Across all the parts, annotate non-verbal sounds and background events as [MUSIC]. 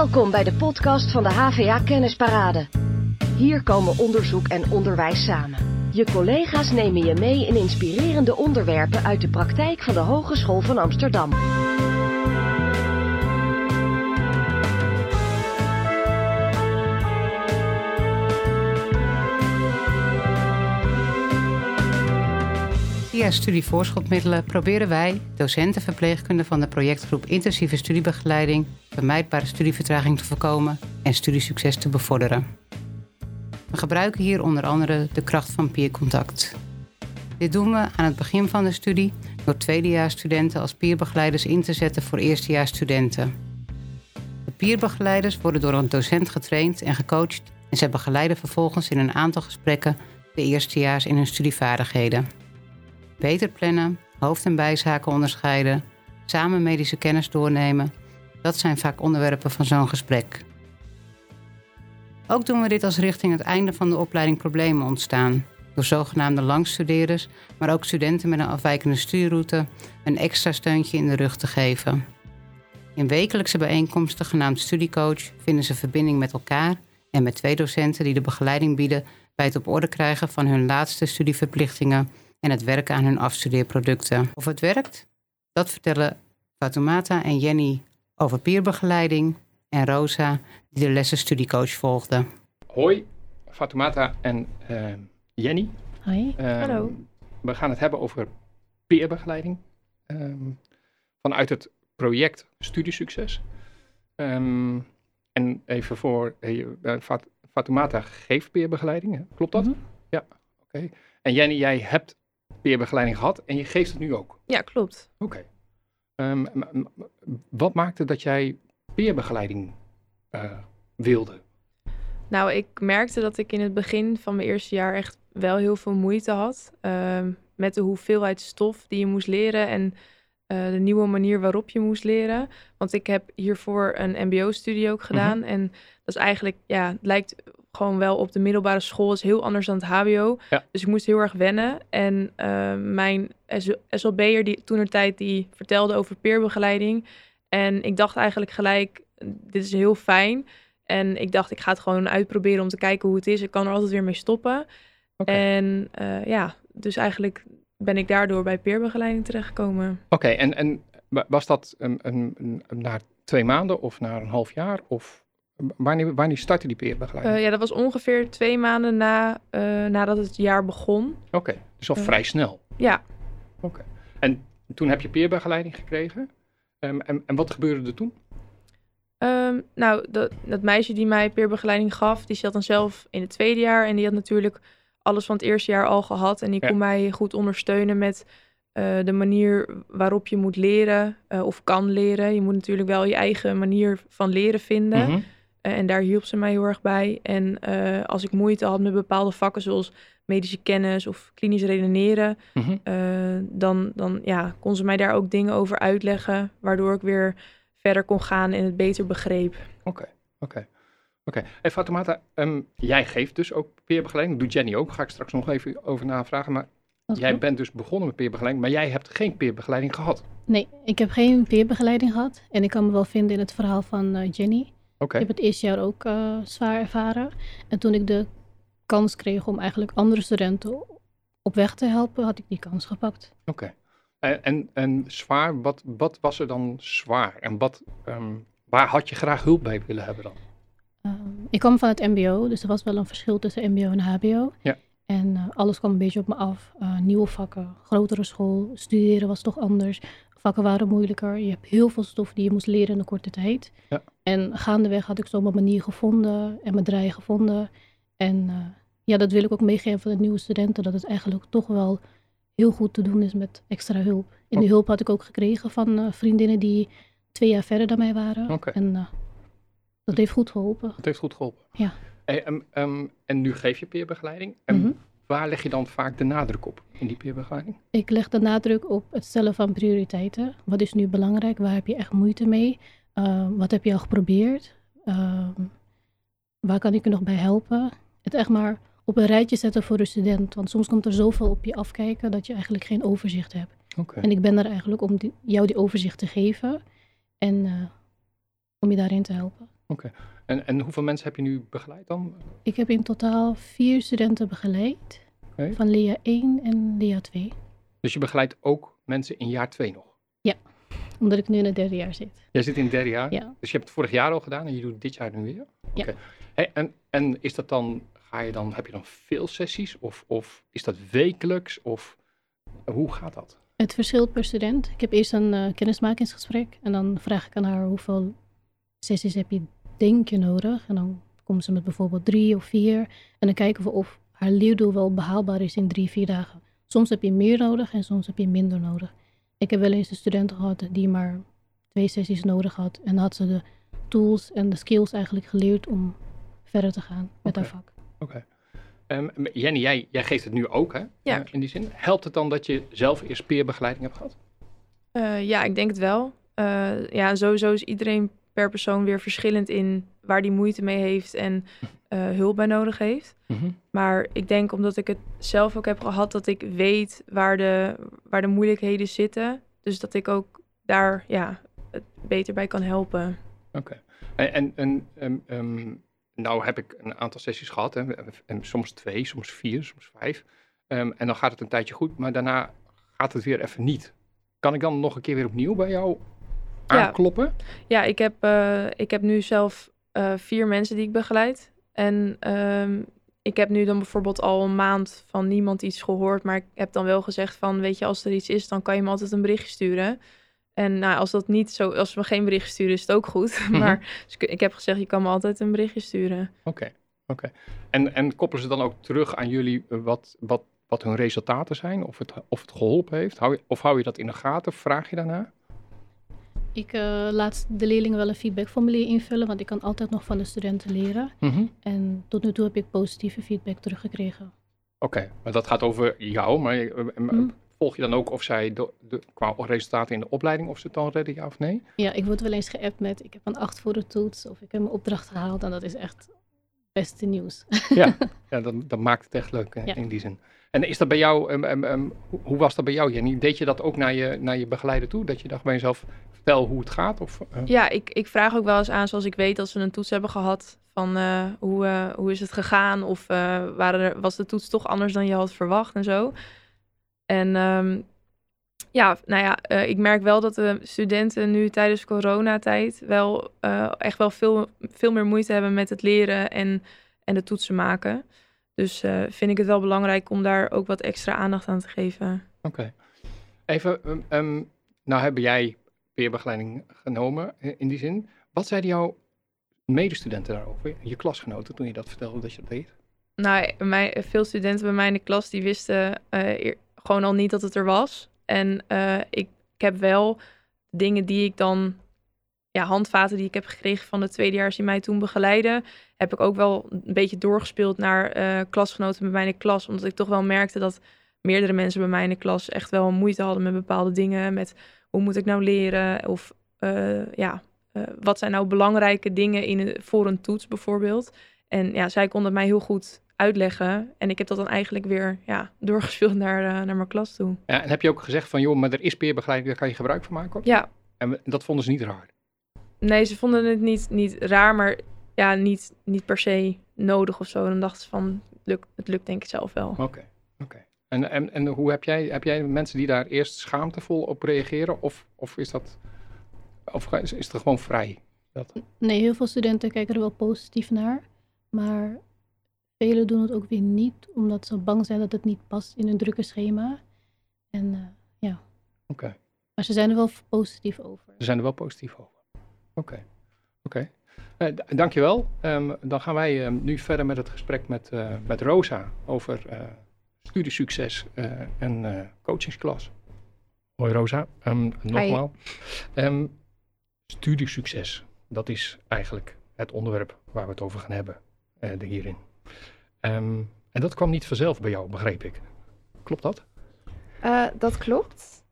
Welkom bij de podcast van de HVA Kennisparade. Hier komen onderzoek en onderwijs samen. Je collega's nemen je mee in inspirerende onderwerpen uit de praktijk van de Hogeschool van Amsterdam. Via studievoorschotmiddelen proberen wij, docenten verpleegkundigen van de projectgroep Intensieve Studiebegeleiding, vermijdbare studievertraging te voorkomen en studiesucces te bevorderen. We gebruiken hier onder andere de kracht van peercontact. Dit doen we aan het begin van de studie door tweedejaarsstudenten als peerbegeleiders in te zetten voor eerstejaarsstudenten. De peerbegeleiders worden door een docent getraind en gecoacht en zij begeleiden vervolgens in een aantal gesprekken de eerstejaars in hun studievaardigheden. Beter plannen, hoofd- en bijzaken onderscheiden, samen medische kennis doornemen, dat zijn vaak onderwerpen van zo'n gesprek. Ook doen we dit als richting het einde van de opleiding problemen ontstaan, door zogenaamde langstudeerders, maar ook studenten met een afwijkende studieroute een extra steuntje in de rug te geven. In wekelijkse bijeenkomsten genaamd studiecoach vinden ze verbinding met elkaar en met twee docenten die de begeleiding bieden bij het op orde krijgen van hun laatste studieverplichtingen en het werken aan hun afstudeerproducten. Of het werkt? Dat vertellen Fatoumata en Jenny over peerbegeleiding en Rosa, die de lessen studiecoach volgde. Hoi, Fatoumata en uh, Jenny. Hoi. Um, Hallo. We gaan het hebben over peerbegeleiding um, vanuit het project Studiesucces. Um, en even voor uh, Fat Fatoumata geeft peerbegeleiding, hè? klopt dat? Mm -hmm. Ja, oké. Okay. En Jenny, jij hebt peerbegeleiding gehad en je geeft het nu ook? Ja, klopt. Oké. Okay. wat maakte dat jij peerbegeleiding uh, wilde? Nou, ik merkte dat ik in het begin van mijn eerste jaar echt wel heel veel moeite had uh, met de hoeveelheid stof die je moest leren en uh, de nieuwe manier waarop je moest leren. Want ik heb hiervoor een MBO-studie ook gedaan mm -hmm. en dat is eigenlijk, ja, het lijkt gewoon wel op de middelbare school, is heel anders dan het HBO. Ja. Dus ik moest heel erg wennen. En uh, mijn SLB'er die toen tijd die vertelde over peerbegeleiding. En ik dacht eigenlijk gelijk, dit is heel fijn. En ik dacht, ik ga het gewoon uitproberen om te kijken hoe het is. Ik kan er altijd weer mee stoppen. Okay. En uh, ja, dus eigenlijk ben ik daardoor bij peerbegeleiding terechtgekomen. Oké, okay, en, en was dat een, een, een, na twee maanden of na een half jaar? Of wanneer, wanneer startte die peerbegeleiding? Uh, ja, dat was ongeveer twee maanden na, uh, nadat het jaar begon. Oké, okay, dus al vrij snel. Ja. Oké. En toen heb je peerbegeleiding gekregen. Um, en, en wat gebeurde er toen? Um, nou, dat, dat, meisje die mij peerbegeleiding gaf, die zat dan zelf in het tweede jaar. En die had natuurlijk alles van het eerste jaar al gehad. En die Ja. kon mij goed ondersteunen met eh, de manier waarop je moet leren eh, of kan leren. Je moet natuurlijk wel je eigen manier van leren vinden. Mhm. Eh, en daar hielp ze mij heel erg bij. En eh, als ik moeite had met bepaalde vakken zoals medische kennis of klinisch redeneren, Mhm. eh, dan, dan ja, kon ze mij daar ook dingen over uitleggen, waardoor ik weer verder kon gaan en het beter begreep. Oké, oké. Oké. Hey Fatoumata, ehm, jij geeft dus ook peerbegeleiding. Dat doet Jenny ook. Daar ga ik straks nog even over navragen. Maar jij bent dus begonnen met peerbegeleiding, maar jij hebt geen peerbegeleiding gehad. Nee, ik heb geen peerbegeleiding gehad. En ik kan me wel vinden in het verhaal van eh, Jenny. Ik heb het eerste jaar ook eh, zwaar ervaren. En toen ik de kans kreeg om eigenlijk andere studenten op weg te helpen, had ik die kans gepakt. Oké. En, en, en zwaar, wat, wat was er dan zwaar? En wat, ehm, waar had je graag hulp bij willen hebben dan? Ehm, ik kwam van het MBO, dus er was wel een verschil tussen MBO en HBO. Ja. En eh, alles kwam een beetje op me af. Eh, nieuwe vakken, grotere school, studeren was toch anders. Vakken waren moeilijker. Je hebt heel veel stof die je moest leren in een korte tijd. Ja. En gaandeweg had ik zo mijn manier gevonden en mijn draai gevonden. En eh, ja, dat wil ik ook meegeven aan de nieuwe studenten. Dat het eigenlijk toch wel heel goed te doen is met extra hulp. En die hulp had ik ook gekregen van vriendinnen die twee jaar verder dan mij waren. Oké. En dat heeft goed geholpen. Dat heeft goed geholpen. Ja. Hey, ehm, ehm, en nu geef je peerbegeleiding. Mhm. Waar leg je dan vaak de nadruk op in die peerbegeleiding? Ik leg de nadruk op het stellen van prioriteiten. Wat is nu belangrijk? Waar heb je echt moeite mee? Uh, wat heb je al geprobeerd? Uh, waar kan ik je nog bij helpen? Het echt maar op een rijtje zetten voor een student. Want soms komt er zoveel op je afkijken dat je eigenlijk geen overzicht hebt. Oké. En ik ben er eigenlijk om die, jou die overzicht te geven en uh, om je daarin te helpen. En, en hoeveel mensen heb je nu begeleid dan? Ik heb in totaal vier studenten begeleid. Oké. Van LEA 1 en LEA 2. Dus je begeleidt ook mensen in jaar 2 nog? Omdat ik nu in het derde jaar zit. Jij zit in het derde jaar? Ja. Dus je hebt het vorig jaar al gedaan en je doet dit jaar nu weer? Ja. Oké. Hey, en, en is dat dan, ga je dan, heb je dan veel sessies? Of, of is dat wekelijks? Of hoe gaat dat? Het verschilt per student. Ik heb eerst een eh, kennismakingsgesprek. En dan vraag ik aan haar hoeveel sessies heb je denk je nodig. En dan komt ze met bijvoorbeeld drie of vier. En dan kijken we of haar leerdoel wel behaalbaar is in drie, vier dagen. Soms heb je meer nodig en soms heb je minder nodig. Ik heb wel eens een student gehad die maar twee sessies nodig had. En dan had ze de tools en de skills eigenlijk geleerd om verder te gaan met haar vak. Oké. Ehm, Jenny, jij, jij geeft het nu ook, hè? Ja. Eh, in die zin. Helpt het dan dat je zelf eerst peerbegeleiding hebt gehad? Eh, ja, ik denk het wel. Eh, ja, sowieso is iedereen per persoon weer verschillend in waar die moeite mee heeft en eh, hulp bij nodig heeft. Maar ik denk omdat ik het zelf ook heb gehad, dat ik weet waar de, waar de moeilijkheden zitten. Dus dat ik ook daar ja, het beter bij kan helpen. Oké. En, en, en ehm, ehm, nou heb ik een aantal sessies gehad, hè, en soms twee, soms vier, soms vijf. Ehm, en dan gaat het een tijdje goed, maar daarna gaat het weer even niet. Kan ik dan nog een keer weer opnieuw bij jou. Aankloppen? Ja, ik heb, eh, ik heb nu zelf eh, vier mensen die ik begeleid. En ehm, ik heb nu dan bijvoorbeeld al een maand van niemand iets gehoord. Maar ik heb dan wel gezegd van, weet je, als er iets is, dan kan je me altijd een berichtje sturen. En nou, als dat niet zo, als we geen berichtje sturen, is het ook goed. [LAUGHS] maar dus ik, ik heb gezegd, je kan me altijd een berichtje sturen. Oké, oké. En, en koppelen ze dan ook terug aan jullie eh, wat, wat, wat hun resultaten zijn? Of het, of het geholpen heeft? Hou je, of hou je dat in de gaten? Vraag je daarna? Ik eh, laat de leerlingen wel een feedbackformulier invullen, want ik kan altijd nog van de studenten leren. En tot nu toe heb ik positieve feedback teruggekregen. Oké, maar dat gaat over jou. Maar eh, eh, Hm. volg je dan ook of zij de, de, qua resultaten in de opleiding, of ze het dan redden, ja of nee? Ja, ik word wel eens geappt met ik heb een 8 voor de toets of ik heb mijn opdracht gehaald en dat is echt beste nieuws. Ja, [LAUGHS] ja dan, dan maakt het echt leuk eh, Ja. in die zin. En is dat bij jou, ehm, ehm, ehm, hoe, was dat bij jou, Jenny? Deed je dat ook naar je, naar je begeleider toe? Dat je dacht bij jezelf, vertel hoe het gaat? Of, eh, Ja, ik, ik vraag ook wel eens aan, zoals ik weet dat ze een toets hebben gehad. Van eh, hoe, eh, hoe is het gegaan? Of eh, waren er, was de toets toch anders dan je had verwacht en zo. En ehm, ja, nou ja, eh, ik merk wel dat de studenten nu tijdens coronatijd wel eh, echt wel veel, veel meer moeite hebben met het leren en, en de toetsen maken. Dus eh, vind ik het wel belangrijk om daar ook wat extra aandacht aan te geven. Oké. Even, ehm, ehm, nou hebben jij peerbegeleiding genomen in die zin. Wat zeiden jouw medestudenten daarover? Je klasgenoten toen je dat vertelde dat je dat deed? Nou, veel studenten bij mij in de klas die wisten eer- gewoon al niet dat het er was. En eh, ik, heb wel dingen die ik dan, ja, handvaten die ik heb gekregen van de tweedejaars die mij toen begeleiden, heb ik ook wel een beetje doorgespeeld naar eh, klasgenoten bij mij in de klas. Omdat ik toch wel merkte dat meerdere mensen bij mij in de klas echt wel moeite hadden met bepaalde dingen. Met hoe moet ik nou leren? Of eh, ja, wat zijn nou belangrijke dingen in, voor een toets bijvoorbeeld? En ja, zij kon het mij heel goed uitleggen. En ik heb dat dan eigenlijk weer ja, doorgespeeld naar, eh, naar mijn klas toe. Ja, en heb je ook gezegd van, joh, maar er is peerbegeleiding, daar kan je gebruik van maken? Ja, En we- dat vonden ze niet raar? nee, ze vonden het niet, niet raar, maar ja, niet, niet per se nodig of zo. Dan dachten ze van, lukt, het lukt denk ik zelf wel. Oké, oké. En, en, en hoe heb jij, heb jij mensen die daar eerst schaamtevol op reageren? Of, of is dat, of is, is het gewoon vrij? Dat, Nee, heel veel studenten kijken er wel positief naar, maar velen doen het ook weer niet omdat ze bang zijn dat het niet past in hun drukke schema. En, eh, ja. Oké. Maar ze zijn er wel positief over. Ze zijn er wel positief over. Oké, oké. Eh, d- dankjewel. Ehm, dan gaan wij ehm, nu verder met het gesprek met, eh, met Rosa over eh studiesucces eh, en eh, coachingsklas. Hoi Rosa, Ehm nogmaals. Ehm, studiesucces, dat is eigenlijk het onderwerp waar we het over gaan hebben eh, hierin. Ehm, en dat kwam niet vanzelf bij jou, begreep ik. Klopt dat? Eh, dat klopt.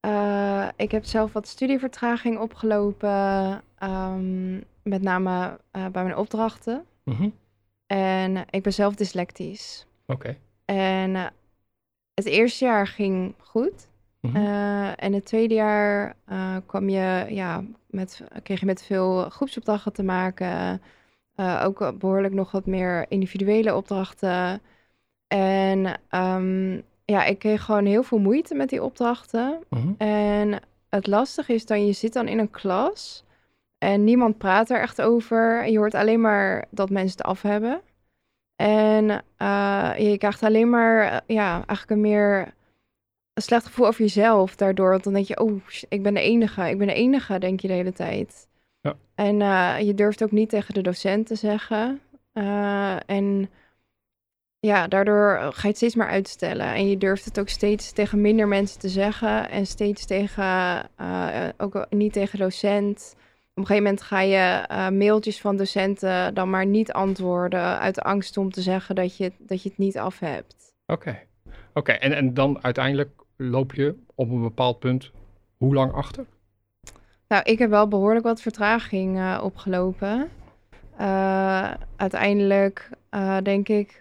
Eh, ik heb zelf wat studievertraging opgelopen, ehm, met name eh, bij mijn opdrachten. Mhm. En ik ben zelf dyslectisch. Oké. En het eerste jaar ging goed. Mhm. En het tweede jaar kwam je, ja, met, kreeg je met veel groepsopdrachten te maken. Uh, ook behoorlijk nog wat meer individuele opdrachten. En um, ja, ik kreeg gewoon heel veel moeite met die opdrachten. Mhm. En het lastige is dan, je zit dan in een klas en niemand praat er echt over. En je hoort alleen maar dat mensen het af hebben. En uh, je krijgt alleen maar, ja, eigenlijk een meer een slecht gevoel over jezelf daardoor. Want dan denk je, oh, ik ben de enige. Ik ben de enige, denk je de hele tijd. Ja. En uh, je durft ook niet tegen de docent te zeggen. Uh, en ja, daardoor ga je het steeds maar uitstellen. En je durft het ook steeds tegen minder mensen te zeggen. En steeds tegen, uh, ook niet tegen docent. Op een gegeven moment ga je mailtjes van docenten dan maar niet antwoorden. Uit angst om te zeggen dat je, dat je het niet af hebt. Oké, oké. En, en dan uiteindelijk loop je op een bepaald punt hoe lang achter? Nou, ik heb wel behoorlijk wat vertraging uh, opgelopen. Uh, uiteindelijk denk ik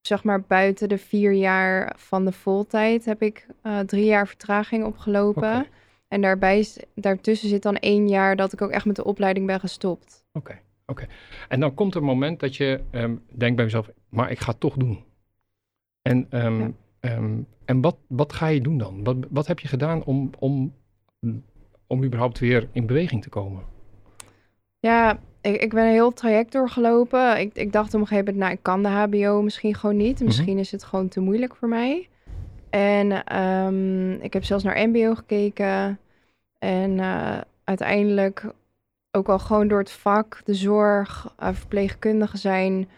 zeg maar buiten de vier jaar van de voltijd heb ik drie jaar vertraging opgelopen. En daarbij, daartussen zit dan één jaar dat ik ook echt met de opleiding ben gestopt. Oké, oké. En dan komt er een moment dat je ehm, denkt bij jezelf, maar ik ga het toch doen. En, ehm, Ja. ehm, en wat, wat ga je doen dan? Wat, wat heb je gedaan om, om, om überhaupt weer in beweging te komen? Ja, ik, ik ben een heel traject doorgelopen. Ik, ik dacht op een gegeven moment, nou, ik kan de HBO misschien gewoon niet. Misschien is het gewoon te moeilijk voor mij. En ehm, ik heb zelfs naar MBO gekeken. En eh, uiteindelijk ook al gewoon door het vak, de zorg, eh, verpleegkundige zijn,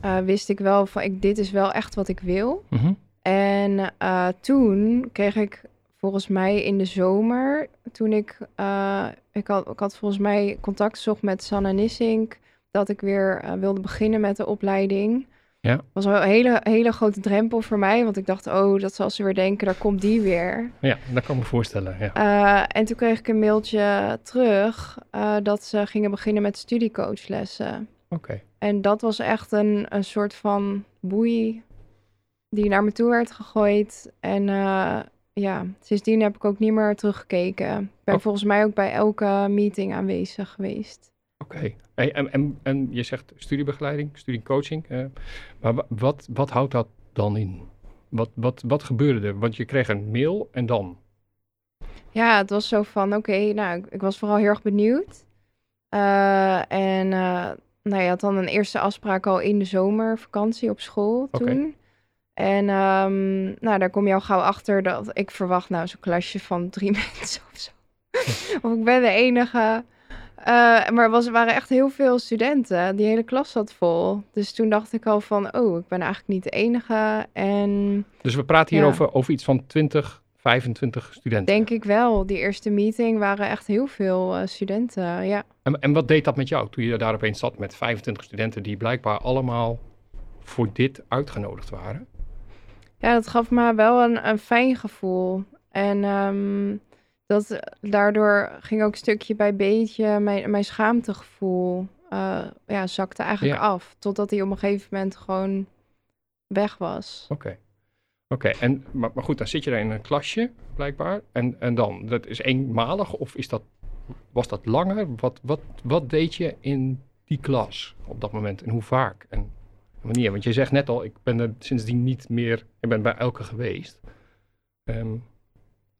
eh, wist ik wel van, ik, dit is wel echt wat ik wil. Mhm. En toen kreeg ik volgens mij in de zomer, toen ik, eh, ik, had, ik had volgens mij contact gezocht met Sanne Nissink, dat ik weer eh, wilde beginnen met de opleiding. Ja. was wel een hele, hele grote drempel voor mij, want ik dacht, oh, dat zal ze weer denken, daar komt die weer. Ja, dat kan ik me voorstellen. Ja. Eh, en toen kreeg ik een mailtje terug dat ze gingen beginnen met studiecoachlessen. Oké, En dat was echt een, een soort van boei die naar me toe werd gegooid. En ja, sindsdien heb ik ook niet meer teruggekeken. Ik ben Oh. volgens mij ook bij elke meeting aanwezig geweest. oké. Hey, en, en, en je zegt studiebegeleiding, studiecoaching. eh, maar wa- wat, wat houdt dat dan in? Wat, wat, wat gebeurde er? Want je kreeg een mail en dan? Ja, het was zo van, oké, nou, ik, ik was vooral heel erg benieuwd. Eh, en eh, nou, je had dan een eerste afspraak al in de zomervakantie op school Oké. toen. En ehm, nou, daar kom je al gauw achter dat ik verwacht nou zo'n klasje van drie [LAUGHS] mensen of zo. of ik ben de enige. Eh, maar er was, er waren echt heel veel studenten. Die hele klas zat vol. Dus toen dacht ik al van, oh, ik ben eigenlijk niet de enige. En Dus we praten hier Ja. over, over iets van 20, 25 studenten. Denk ik wel. Die eerste meeting waren echt heel veel eh, studenten. Ja. En, en wat deed dat met jou toen je daar opeens zat met 25 studenten die blijkbaar allemaal voor dit uitgenodigd waren? Ja, dat gaf me wel een, een fijn gevoel. En ehm, dat, daardoor ging ook stukje bij beetje mijn, mijn schaamtegevoel eh, ja, zakte eigenlijk Ja. af. Totdat hij op een gegeven moment gewoon weg was. Oké. Oké, en maar, maar goed, dan zit je daar in een klasje blijkbaar. En, en dan, dat is eenmalig of is dat, was dat langer? Wat, wat, wat deed je in die klas op dat moment en hoe vaak en wanneer? Want je zegt net al, ik ben er sindsdien niet meer, ik ben bij elke geweest. Ehm,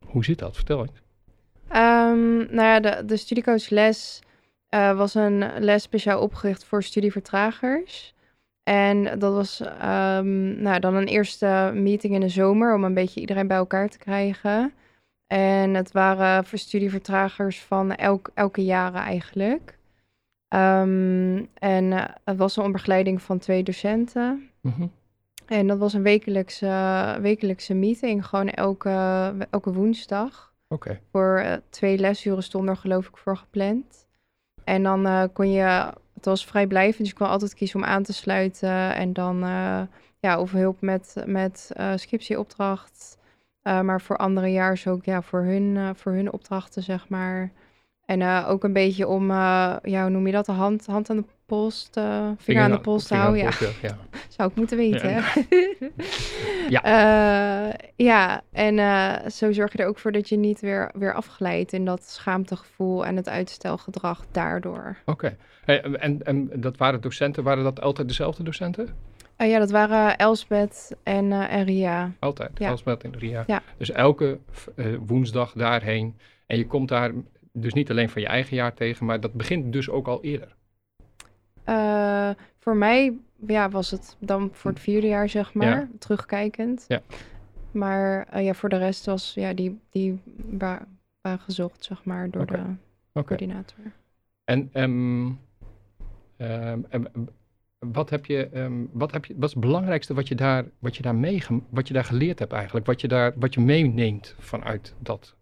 hoe zit dat? Vertel eens. Ehm, nou ja, de, de studiecoachles eh, was een les speciaal opgericht voor studievertragers. En dat was ehm, nou, dan een eerste meeting in de zomer om een beetje iedereen bij elkaar te krijgen. En het waren voor studievertragers van elk, elke jaren eigenlijk. Ehm, en eh, het was een begeleiding van twee docenten. Mhm. En dat was een wekelijkse, wekelijkse meeting, gewoon elke, elke woensdag Oké, voor eh, twee lesuren stond er geloof ik voor gepland. En dan eh, kon je, het was vrijblijvend, dus je kon altijd kiezen om aan te sluiten. En dan ja, of hulp met, met scriptieopdracht. Maar voor andere jaars ook ja, voor, hun, voor hun opdrachten, zeg maar. En eh, ook een beetje om, eh, ja, hoe noem je dat, de hand, hand aan de post, uh, vinger aan de post houden. Ja. ja. [LAUGHS] Zou ik moeten weten. Ja. ja. [LAUGHS] Ja, en zo zorg je er ook voor dat je niet weer, weer afglijdt in dat schaamtegevoel en het uitstelgedrag daardoor. Oké. Okay. Hey, en, en dat waren docenten, waren dat altijd dezelfde docenten? Uh, ja, dat waren Elsbeth en, uh, en Ria. Altijd, ja. Elsbeth en Ria. Ja. Dus elke uh, woensdag daarheen. En je komt daar dus niet alleen van je eigen jaar tegen, maar dat begint dus ook al eerder. voor mij ja, was het dan voor het vierde jaar, zeg maar, Ja. terugkijkend. Ja. Maar ja, voor de rest was ja, die, die wa- gezocht, zeg maar, door de Oké. coördinator. En ehm, ehm, ehm, wat, heb je, wat, heb je, wat is het belangrijkste wat je daar, wat je daar, meege, wat je daar geleerd hebt eigenlijk? Wat je, daar, wat je meeneemt vanuit dat?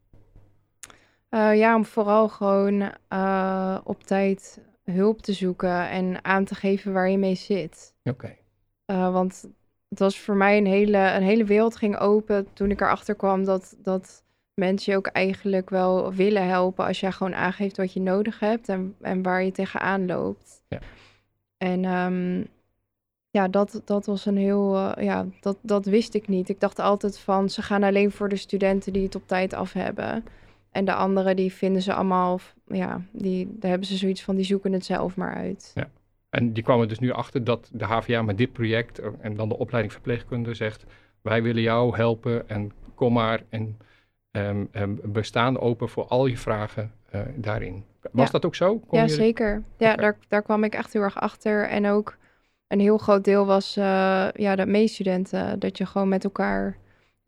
Eh, ja, om vooral gewoon eh, op tijd hulp te zoeken en aan te geven waar je mee zit. Oké. Eh, want het was voor mij een hele, een hele wereld ging open toen ik erachter kwam dat, dat mensen je ook eigenlijk wel willen helpen als jij gewoon aangeeft wat je nodig hebt en, en waar je tegenaan loopt. Ja. En ehm, ja, dat, dat was een heel, ja, dat, dat wist ik niet. Ik dacht altijd van, ze gaan alleen voor de studenten die het op tijd af hebben. En de anderen, die vinden ze allemaal, ja, die, daar hebben ze zoiets van, die zoeken het zelf maar uit. En die kwamen dus nu achter dat de HVA met dit project eh, en dan de opleiding verpleegkunde zegt: wij willen jou helpen en kom maar en ehm, we staan open voor al je vragen eh, daarin. Was Ja. dat ook zo? Kon ja, je- zeker. Ja, daar, daar kwam ik echt heel erg achter. En ook een heel groot deel was eh, ja, de meestudenten. Dat je gewoon met elkaar...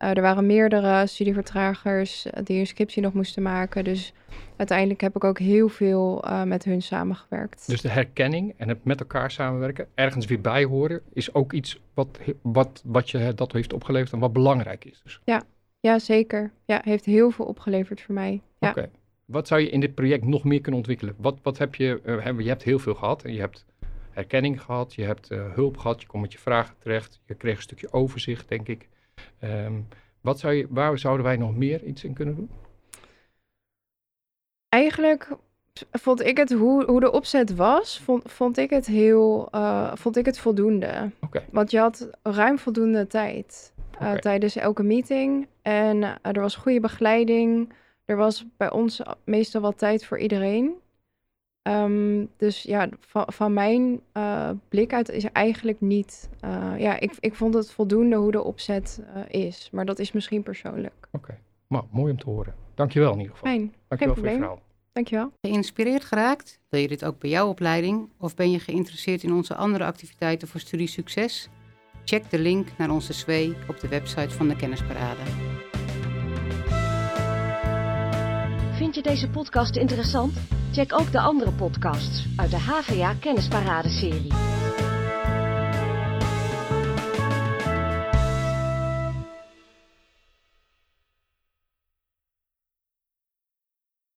eh, er waren meerdere studievertragers eh, die hun scriptie nog moesten maken. Dus uiteindelijk heb ik ook heel veel eh, met hun samengewerkt. Dus de herkenning en het met elkaar samenwerken, ergens weer bij horen, is ook iets wat, wat, wat je dat heeft opgeleverd en wat belangrijk is. Dus. Ja, zeker. Ja, heeft heel veel opgeleverd voor mij. Ja. Oké. Wat zou je in dit project nog meer kunnen ontwikkelen? Wat, wat heb je, je hebt heel veel gehad. En je hebt herkenning gehad, je hebt hulp gehad, je kon met je vragen terecht. Je kreeg een stukje overzicht, denk ik. Ehm, wat zou je, waar zouden wij nog meer iets in kunnen doen? Eigenlijk vond ik het, hoe, hoe de opzet was, vond, vond ik het heel, eh, vond ik het voldoende. Want je had ruim voldoende tijd eh, tijdens elke meeting. En eh, er was goede begeleiding. Er was bij ons meestal wel tijd voor iedereen. Ehm, dus ja, van, van mijn eh, blik uit is er eigenlijk niet... eh, ja, ik, ik vond het voldoende hoe de opzet eh, is. Maar dat is misschien persoonlijk. Oké. Nou, mooi om te horen. Dankjewel in ieder geval. Fijn, Dankjewel geen voor je verhaal. dankjewel. Geïnspireerd geraakt? Wil je dit ook bij jouw opleiding? Of ben je geïnteresseerd in onze andere activiteiten voor studiesucces? Check de link naar onze SWE op de website van de Kennisparade. Vind je deze podcast interessant? Check ook de andere podcasts uit de HVA Kennisparade serie.